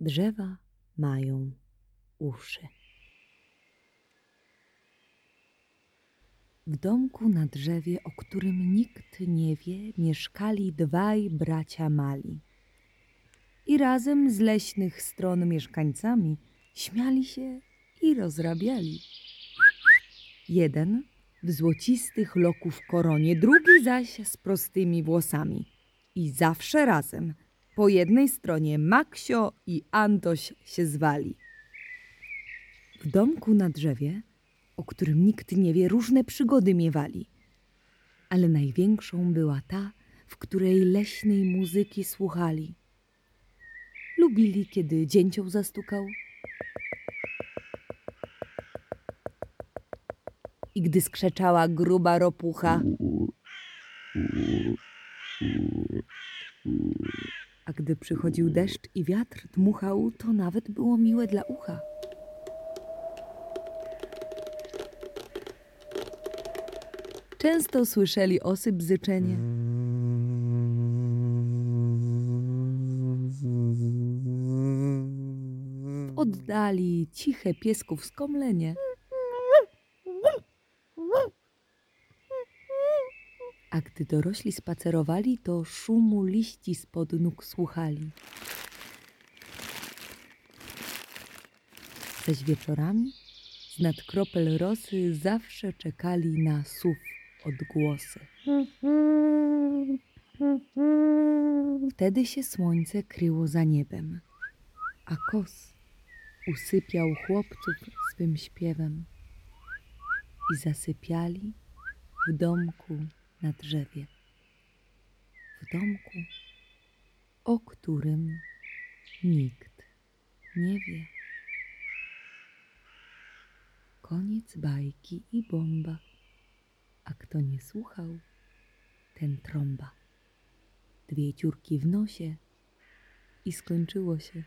Drzewa mają uszy. W domku na drzewie, o którym nikt nie wie, mieszkali dwaj bracia mali. I razem z leśnych stron mieszkańcami śmiali się i rozrabiali. Jeden w złocistych loków koronie, drugi zaś z prostymi włosami. I zawsze razem, po jednej stronie Maksio i Antoś się zwali. W domku na drzewie, o którym nikt nie wie, różne przygody miewali. Ale największą była ta, w której leśnej muzyki słuchali. Lubili, kiedy dzięcioł zastukał. I gdy skrzeczała gruba ropucha. A gdy przychodził deszcz i wiatr dmuchał, to nawet było miłe dla ucha. Często słyszeli osy bzyczenie. W oddali ciche piesków skomlenie. A gdy dorośli spacerowali, to szumu liści spod nóg słuchali. Zaś wieczorami z nad kropel rosy zawsze czekali na słów odgłosy. Wtedy się słońce kryło za niebem, a kos usypiał chłopców swym śpiewem i zasypiali w domku na drzewie. W domku, o którym nikt nie wie. Koniec bajki i bomba, a kto nie słuchał, ten trąba. Dwie dziurki w nosie i skończyło się.